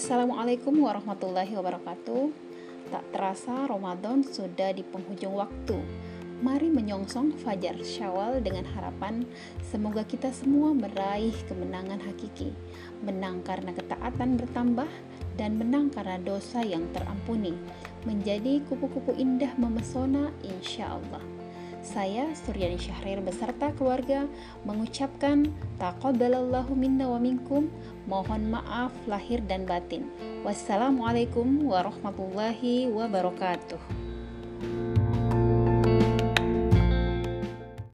Assalamualaikum warahmatullahi wabarakatuh. Tak terasa Ramadan sudah di penghujung waktu. Mari menyongsong fajar Syawal dengan harapan semoga kita semua meraih kemenangan hakiki, menang karena ketaatan bertambah dan menang karena dosa yang terampuni, menjadi kupu-kupu indah memesona insya Allah. Saya Suryani Syahrir beserta keluarga mengucapkan taqabbalallahu minna wa minkum. Mohon maaf lahir dan batin. Wassalamualaikum warahmatullahi wabarakatuh.